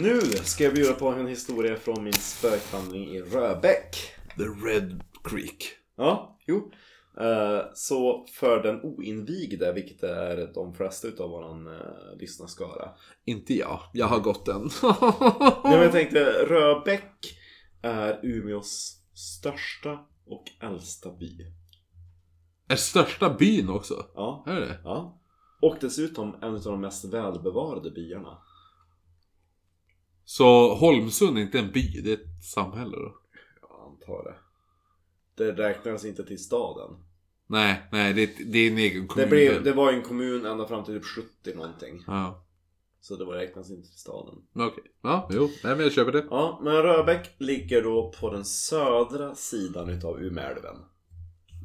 Nu ska jag bjuda på en historia från min spökvandring i Röbäck. The Red Creek. Ja, jo. Eh, Så för den oinvigde, vilket är de flesta utav våran uh, lyssnarskara. Inte jag. Jag har gått den. Nej, men jag tänkte, Röbäck är Umeås största och äldsta by. Är största byn också? Ja, Är det? ja. Och dessutom en av de mest välbevarade byarna. Så Holmsund är inte en by, det är ett samhälle då? Jag antar det. Det räknas inte till staden. Nej, nej det, är- det är en egen kommun. Det, blev, det var en kommun ända fram till typ 70 någonting. Ja, Så det var räknas inte till staden. okej. Ja, jo. Nej men jag köper det. Ja, men Röbäck ligger då på den södra sidan utav Umeälven.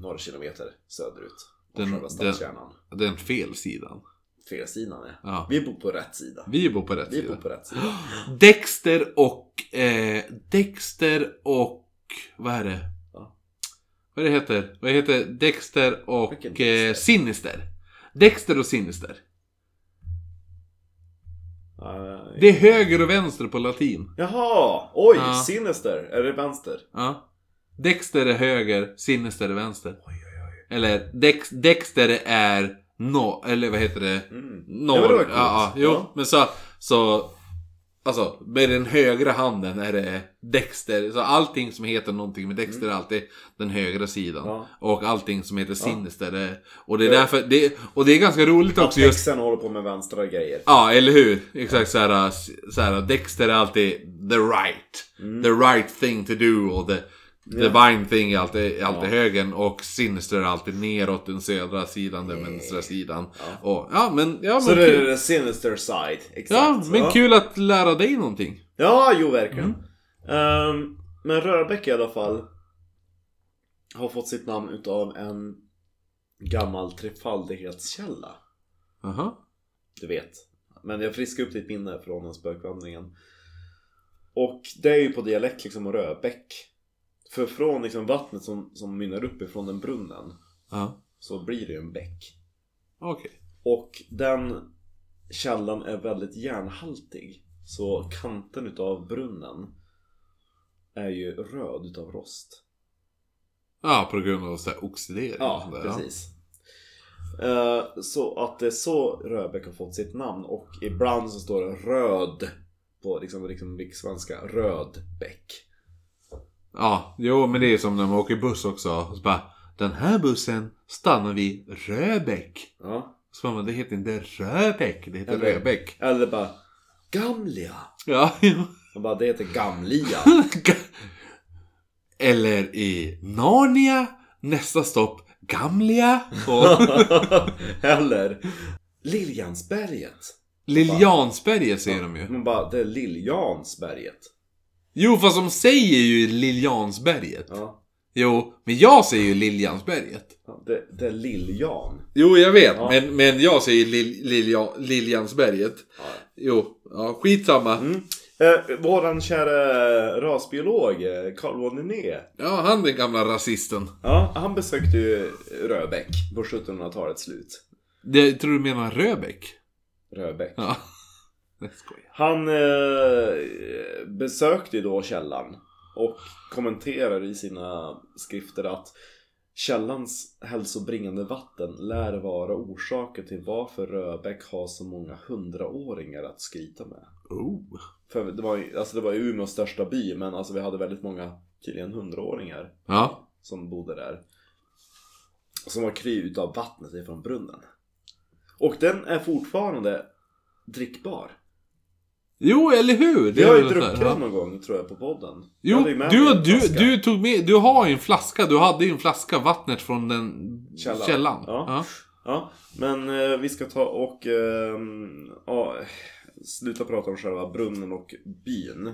Några kilometer söderut. Den, Den-. Den fel sidan. Fel sidan är. Ja. Vi bor på rätt sida. Vi bor på rätt Vi sida. bor på rätt sida. Dexter och... Eh, Dexter och... Vad är det? Ja. Vad det heter? Vad heter Dexter och eh, Dexter? Sinister? Dexter och Sinister. Ja, Det är höger och vänster på latin. Jaha! Oj! Ja. Sinister! Är det vänster? Ja. Dexter är höger, Sinister är vänster. Eller Dex, Dexter är no, eller vad heter det? Mm. Norr. Ja, men det Ja, jo, Ja. men så, så Alltså med den högra handen är det Dexter. Så allting som heter någonting med Dexter är alltid den högra sidan. Mm. Ja. Och allting som heter Sinister är... Och det är därför... Det, och det är ganska roligt också just... texten håller på med vänstra grejer. Ja, eller hur? Exakt såhär, såhär Dexter är alltid the right. Mm. The right thing to do. Och the divine thing är alltid, är alltid Ja. högen. Och Sinister är alltid neråt den södra sidan, den vänstra sidan. Och, ja men, ja men Så det är the sinister side. Exakt. Ja, men kul att lära dig någonting. Ja, jo verkligen. Mm. Ehm, men Rörbäck i alla fall har fått sitt namn utav en gammal trefaldighetskälla. Aha. Du vet. Men jag friskar upp ditt minne från den spökvandringen. Och det är ju på dialekt liksom Röbäck. För från liksom vattnet som, som mynnar upp ifrån den brunnen Ja, så blir det ju en bäck. okej. Och den källan är väldigt järnhaltig. Så kanten utav brunnen är ju röd utav rost. Ja, på grund av så här oxidering och Ja, sånt där, precis. Eh, Så att det är så Röbäck har fått sitt namn och ibland så står det röd på liksom, liksom svenska röd bäck. Ja, jo men det är som när man åker buss också. Så bara, den här bussen stannar vid Röbäck. Ja. Så bara, men det heter inte Röbäck, det heter Eller- Röbäck. Eller bara Gamlia. Ja, jo. Man bara, det heter Gamlia. Eller i Narnia, nästa stopp Gamlia och Eller Liljansberget. Liljansberget säger de ju. Man bara, det är Liljansberget. Jo, fast de säger ju Liljansberget. Ja. Jo, men jag säger ju Liljansberget. Ja, Det, det är Liljan. Jo, jag vet, Ja. men, men jag säger Lil, Lilja, Liljansberget. Ja. Jo, ja, skitsamma. Mm. Eh, våran kära rasbiolog eh, Carl von Linné. Ja, han den gamla rasisten. Ja, han besökte ju Röbäck på 1700-talets slut. Det, tror du menar Röbäck? Röbäck. Ja. Han eh, besökte ju då källan och kommenterar i sina skrifter att källans hälsobringande vatten lär vara orsaken till varför Röbäck har så många hundraåringar att skryta med. Oh. För det var ju alltså det var ju Umeås största by men alltså vi hade väldigt många tydligen hundraåringar Ja. som bodde där. Som var kry utav vattnet ifrån brunnen. Och den är fortfarande drickbar. Jo, eller hur? Vi har ju druckit ja. den någon gång tror jag på podden. Jag Jo, du, du, du tog med, du har ju en flaska, du hade ju en flaska vattnet från den Källan. källan. Ja. Ja, men eh, vi ska ta och ehm, ja, sluta prata om själva brunnen och byn.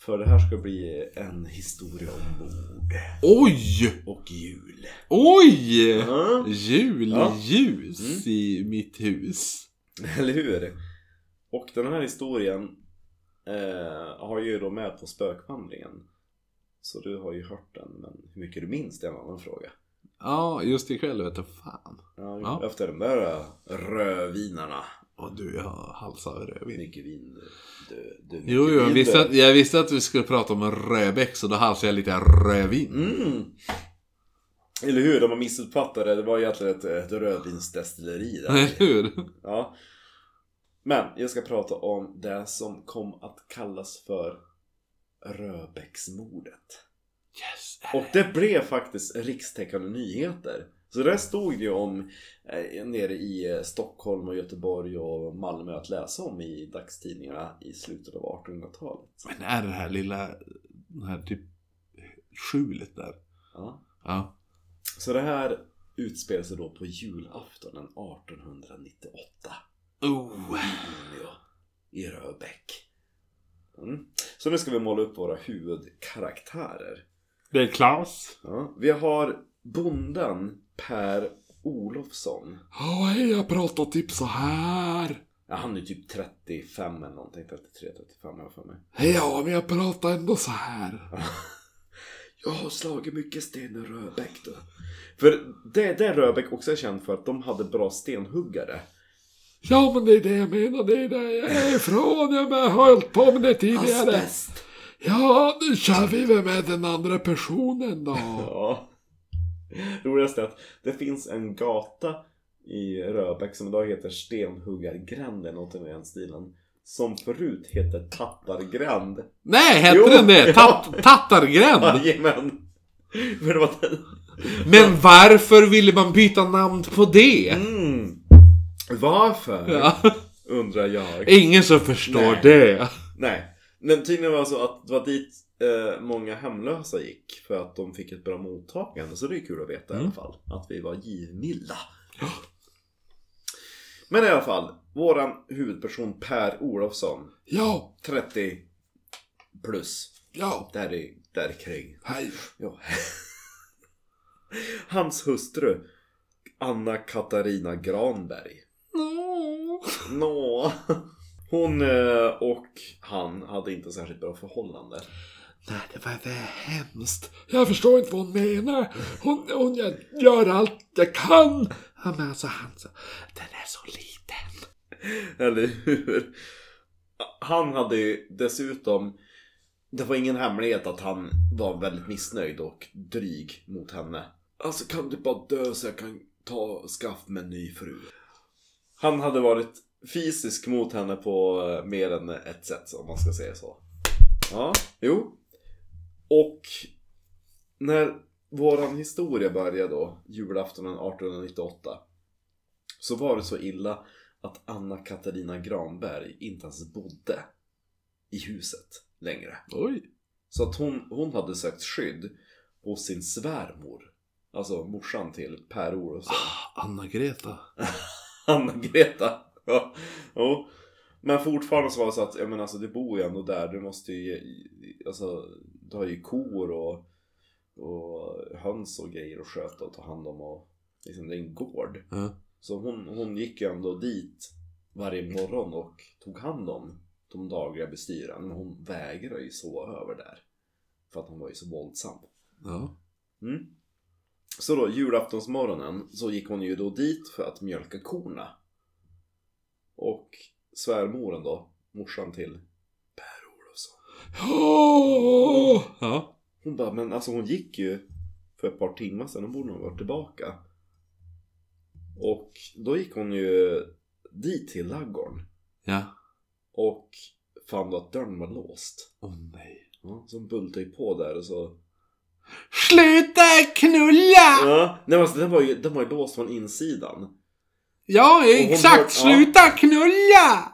För det här ska bli en historia om mord Oj! och jul. Oj! Ja, Jul, Ja. ljus i mitt hus. eller hur? Och den här historien eh, har ju då med på spökvandringen. Så du har ju hört den, men hur mycket du minns det är en annan fråga. Ja, just ikväll vet du fan. Ja, Ja. Efter de där eh, rödvinarna. Och du, jag halsar rödvin. Mycket vin. Du, du, Jo, jo, jag vin, visste, att, jag visste att vi skulle prata om en rödbäck så då halsade jag lite rödvin. Mm. Eller hur? De har missuppfattat det. Det var egentligen ett, ett rödvinsdestilleri där. Eller hur? Ja. Men jag ska prata om det som kom att kallas för Röbäcksmordet. Yes. Och det blev faktiskt rikstäckande nyheter. Så det stod ju om eh, nere i eh, Stockholm och Göteborg och Malmö att läsa om i dagstidningarna i slutet av 1800-talet. Men är det här lilla, det här typ skjulet där? Ja. Ja. Så det här utspelar sig då på julaftonen 1898 Oh. i Umeå, i Röbäck. Mm. Så nu ska vi måla upp våra huvudkaraktärer. Det är Klas. Ja, vi har bonden Per Olofsson. Ja, hej, jag pratar typ så här. Ja, han är typ 35 eller någonting, 33, 35 har jag för mig. Hej, ja, men jag pratar ändå så här. Jag har slagit mycket sten i Röbäck då. För det, det är Röbäck också är känd för att de hade bra stenhuggare. Ja, men det är det jag menar. Det är där jag är ifrån. Jag har hållit på med det tidigare. Asbest! Ja, nu kör vi väl med den andra personen då. Ja. Roligast är att det finns en gata i Röbäck som idag heter Stenhuggargränd eller någonting i den stilen. Som förut hette Tattargränd. Nej, hette Jo, den det? ja. Tat- Tattargränd? Jajamän! Men varför ville man byta namn på det? Mm. Varför? Ja. Undrar jag. Ingen som förstår Nej. det. Nej. Men tydligen var det så att det var dit eh, många hemlösa gick för att de fick ett bra mottagande. Så det är kul att veta i alla fall. Att vi var givmilda. Men i alla fall, våran huvudperson Per Olofsson. Ja, 30 plus. ja, Där är, där kring. hej. Ja. Hans hustru Anna Katarina Granberg. Nå. Hon eh, och han hade inte särskilt bra förhållande. Nej, det var det hemskt. Jag förstår inte vad hon menar. Hon, hon jag gör allt jag kan. Ja, men alltså han så, den är så liten. Eller hur? Han hade ju dessutom Det var ingen hemlighet att han var väldigt missnöjd och dryg mot henne. Alltså kan du bara dö så jag kan ta skaff med en ny fru. Han hade varit fysisk mot henne på eh, mer än ett sätt om man ska säga så. Ja, jo. Och när våran historia började då, julaftonen 1898. Så var det så illa att Anna Katarina Granberg inte ens bodde i huset längre. Oj. Så att hon, hon hade sökt skydd hos sin svärmor. Alltså morsan till Per Olofsson. Anna-Greta. Anna-Greta. Ja. Jo. Men fortfarande så var det så att, jag menar alltså du bor ju ändå där. Du måste ju, alltså du har ju kor och, och höns och grejer att sköta och ta hand om och liksom det är en gård. Ja. Så hon, hon gick ju ändå dit varje morgon och tog hand om de dagliga bestyren. Men hon vägrade ju sova över där. För att hon var ju så våldsam. Ja. Mm. Så då julaftonsmorgonen så gick hon ju då dit för att mjölka korna. Och svärmoren då, morsan till Per Olofsson. Ja. Hon bara, men alltså hon gick ju för ett par timmar sedan, hon borde nog vara tillbaka. Och då gick hon ju dit till laggården. Ja. Och fann då att dörren var låst. Åh nej. Ja, så hon bultade ju på där och så... Sluta knulla! Ja, nej, alltså, den, var ju, den var ju låst från insidan. Ja, exakt. hör- ja. Sluta knulla!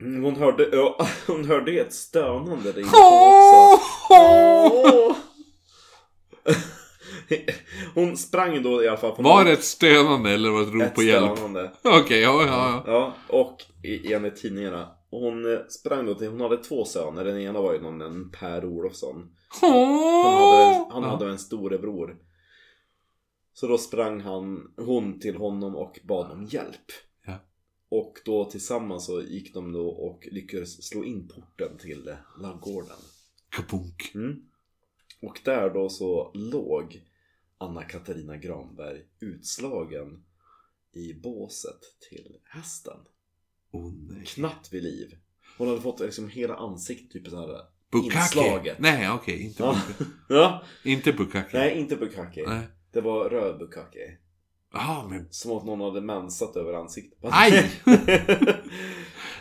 Mm, Hon hörde, ja, hon hörde ett stönande där inne också. Åh! Hon sprang då i alla fall på Var det ett stönande eller var det ett rop ett på hjälp? Okej, ja, ja, ja. Ja, och enligt tidningarna. Hon eh, sprang då till, hon hade två söner. Den ena var ju någon, en Per Olofsson. Han hade, en- han Ja. hade en storebror. Så då sprang han, hon till honom och bad om hjälp. Ja. Och då tillsammans så gick de då och lyckades slå in porten till eh, laggården. Kabunk. Mm. Och där då så låg Anna-Katarina Granberg utslagen i båset till hästen. Oh, nej. Knappt vid liv. Hon hade fått liksom hela ansiktet typ så här Bukake? inslaget. Nej, okej. inte, Ja. bu- ja. inte bukake. Nej, inte bukake. Nej. Det var röd bukake. Jaha, men Som att någon hade mensat över ansiktet. Aj!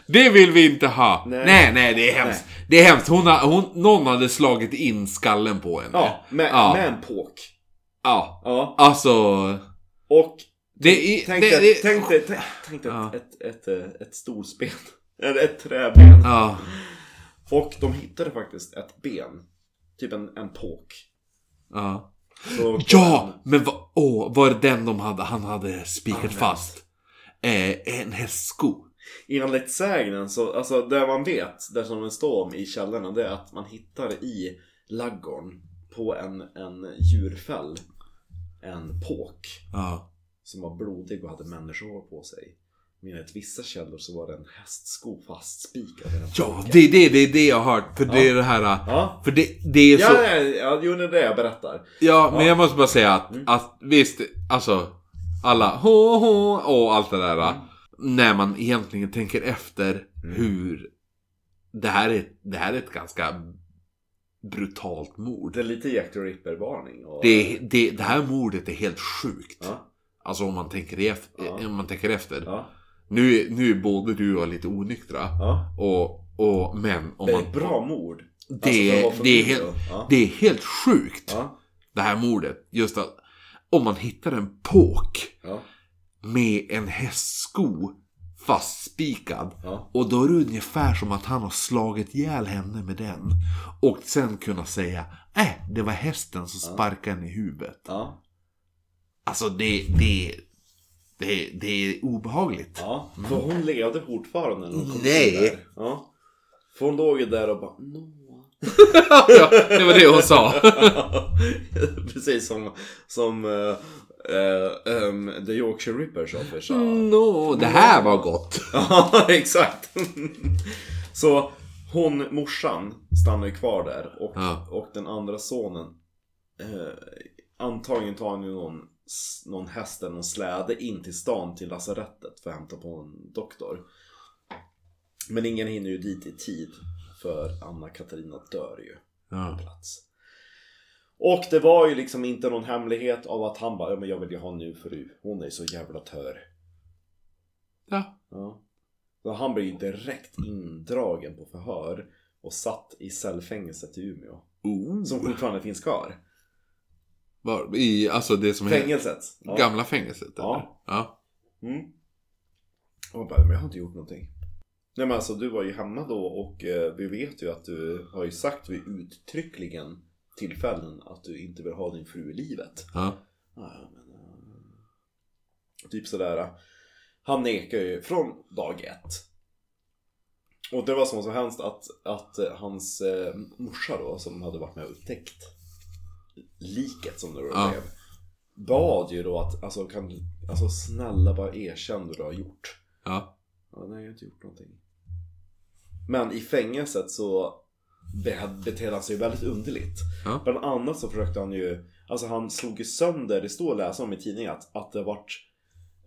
det vill vi inte ha. Nej. Nej, nej, det är hemskt. Det är hemskt. Hon, har, hon, någon hade slagit in skallen på henne. ja, med, Ja. med en påk. Ja. Ja. Alltså... Och Det tänk det, dig tänk dig- tänk- tänk dig Ja. ett, ett, ett, ett stolsben. Eller ett träben. Ja. Och de hittade faktiskt ett ben. Typ en, en påk. Ja. Så Ja! Men vad... Åh, var det den de hade, han hade spikat fast? Eh, en hästsko. Enligt sägnen så, alltså det man vet, där som det står om i källorna, det är att man hittar i laggården på en, en djurfäll en påk Ja. Som var blodig och hade människohår på sig. Men enligt vissa källor så var det en hästsko fastspikad i den Ja, det är det, det, är det jag har hört. För det är det här... Ja, För det, det är så... ja, ja, ja, jo det är det jag berättar. Ja, men Ja. jag måste bara säga att, Mm. att visst, alltså alla hå hå och allt det där. Mm. När man egentligen tänker efter Mm. hur det här, är, det här är ett ganska brutalt mord. Det är lite Jack the Ripper-varning. Och... Det, det, det här mordet är helt sjukt. Ja, Alltså om man tänker, ef- Ja. om man tänker efter. ja, Nu, nu är både du och jag lite onyktra. ja. Och, och, men om Det är man... ett bra mord. Det, Alltså, vara det, är helt, ja. det är helt sjukt. Ja, Det här mordet. Just att om man hittar en påk. ja, med en hästsko fastspikad. ja. Och då är det ungefär som att han har slagit ihjäl henne med den. Och sen kunna säga, äh, det var hästen som sparkade henne i huvudet. ja. Alltså det, det, det, det är obehagligt. Ja, för hon levde fortfarande när hon kom Nej. in där. Ja. För hon låg ju där och bara Noah. ja, det var det hon sa. Precis som, som uh, um, The Yorkshire Ripper sa för no, det här var gott. Ja, exakt. Så hon, morsan, stannar ju kvar där och, Ja. och den andra sonen eh, Antagligen tar han ju någon, någon häst eller någon släde in till stan till lasarettet för att hämta på en doktor. Men ingen hinner ju dit i tid för Anna-Katarina dör ju Ja. plats. Och det var ju liksom inte någon hemlighet av att han bara, ja men jag vill ju ha en ny fru. Hon är ju så jävla tör. Ja. Ja. Så han blev ju direkt indragen på förhör och satt i cellfängelset i Umeå. Oh. Som fortfarande finns kvar. Var, I, alltså det som Fängelset. Ja. gamla fängelset? Ja. Eller? ja. Mm. Och bara, men jag har inte gjort någonting. Nej men alltså du var ju hemma då och eh, vi vet ju att du har ju sagt vid uttryckligen tillfällen att du inte vill ha din fru i livet. Ja. Ja, men, eh, typ sådär. Han nekar ju från dag ett. Och det var som så hemskt att, att eh, hans eh, morsa då, som hade varit med och upptäckt liket som det då Ja. blev. Bad ju då att, alltså, kan, alltså snälla bara erkänn vad du har gjort. Ja. Ja, nej, jag har inte gjort någonting. Men i fängelset så be- betedde han sig väldigt underligt. Ja. Bland annat så försökte han ju, alltså han slog ju sönder, det står att läsa om i tidningen att, att det vart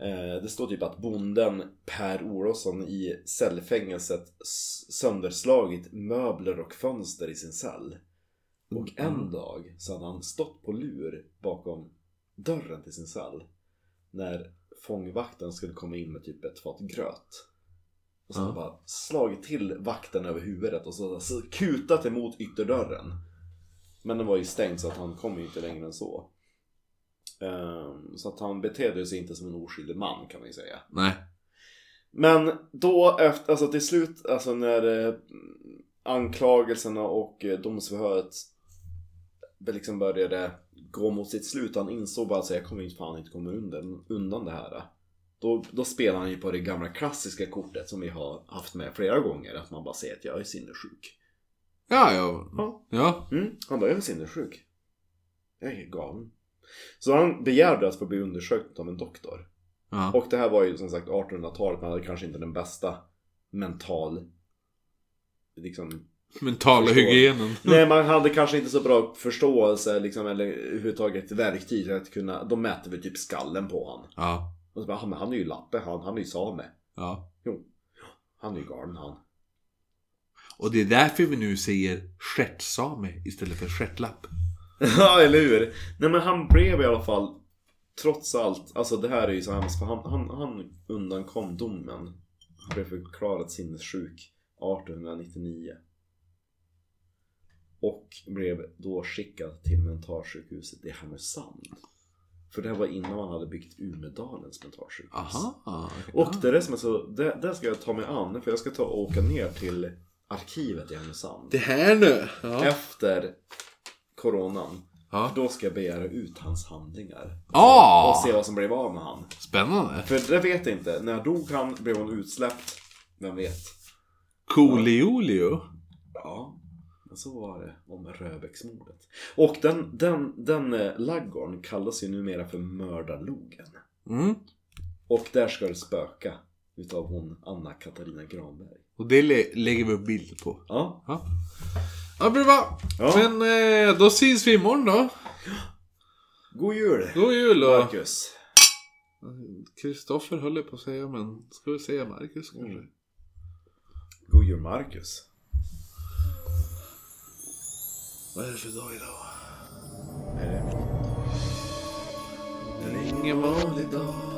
eh, det står typ att bonden Per Olofsson i cellfängelset sönderslagit möbler och fönster i sin cell. Och en Mm. dag så hade han stått på lur bakom dörren till sin cell. När fångvakten skulle komma in med typ ett fat gröt. Och så Ja. bara slagit till vakten över huvudet och så, så kutat emot ytterdörren. Men den var ju stängd så att han kom ju inte längre än så. Ehm, så att han betedde sig inte som en oskyldig man kan man ju säga. Nej. Men då efter, alltså till slut, alltså när eh, anklagelserna och eh, domsförhöret liksom började gå mot sitt slut, han insåg bara att jag kommer inte fan inte komma undan, undan det här. Då, då spelar han ju på det gamla klassiska kortet som vi har haft med flera gånger, att man bara säger att jag är sinnessjuk. Ja, ja. Ja. Ja. Mm, han bara, jag är sinnessjuk. Jag är galen. Så han begärde att få bli undersökt av en doktor. ja. Och det här var ju som sagt 1800-talet, man hade kanske inte den bästa mental... Liksom... Mentala Förstår. hygienen. Nej, man hade kanske inte så bra förståelse liksom, eller överhuvudtaget verktyg att kunna... De mäter väl typ skallen på han. Ja. Och så bara, "Ah, men han är ju lappe, han, han är ju same. Ja. Han är ju galen han. Och det är därför vi nu säger stjärtsame istället för stjärtlapp. Ja, eller hur? Nej men han blev i alla fall Trots allt, alltså det här är ju så hemskt för han, han, han undankom domen Han blev förklarad sinnessjuk 1899 Och blev då skickad till mentalsjukhuset i Härnösand För det här var innan man hade byggt Umedalens mentalsjukhus Aha. Och det är det som är så, det, det ska jag ta mig an för jag ska ta och åka ner till arkivet i Härnösand Det här nu. Ja. Efter coronan ja. då ska jag begära ut hans handlingar. Ah! Och se vad som blev av med han. Spännande. För det vet jag inte. När dog han? Blev han utsläppt? Vem vet? Coolio. Ja, så var det om Röbäcksmordet. Och den, den, den eh, laggården kallas ju numera för Mördarlogen. Mm. Och där ska det spöka utav hon Anna-Katarina Granberg. Och det lä- lägger vi upp bild på. Ja, Ja. Ja, bra. Ja. Men eh, då syns vi imorgon då. god jul! God jul och... Marcus! Kristoffer höll jag på att säga, men ska vi säga Marcus kanske? Mm. God jul Marcus! Vad är det för dag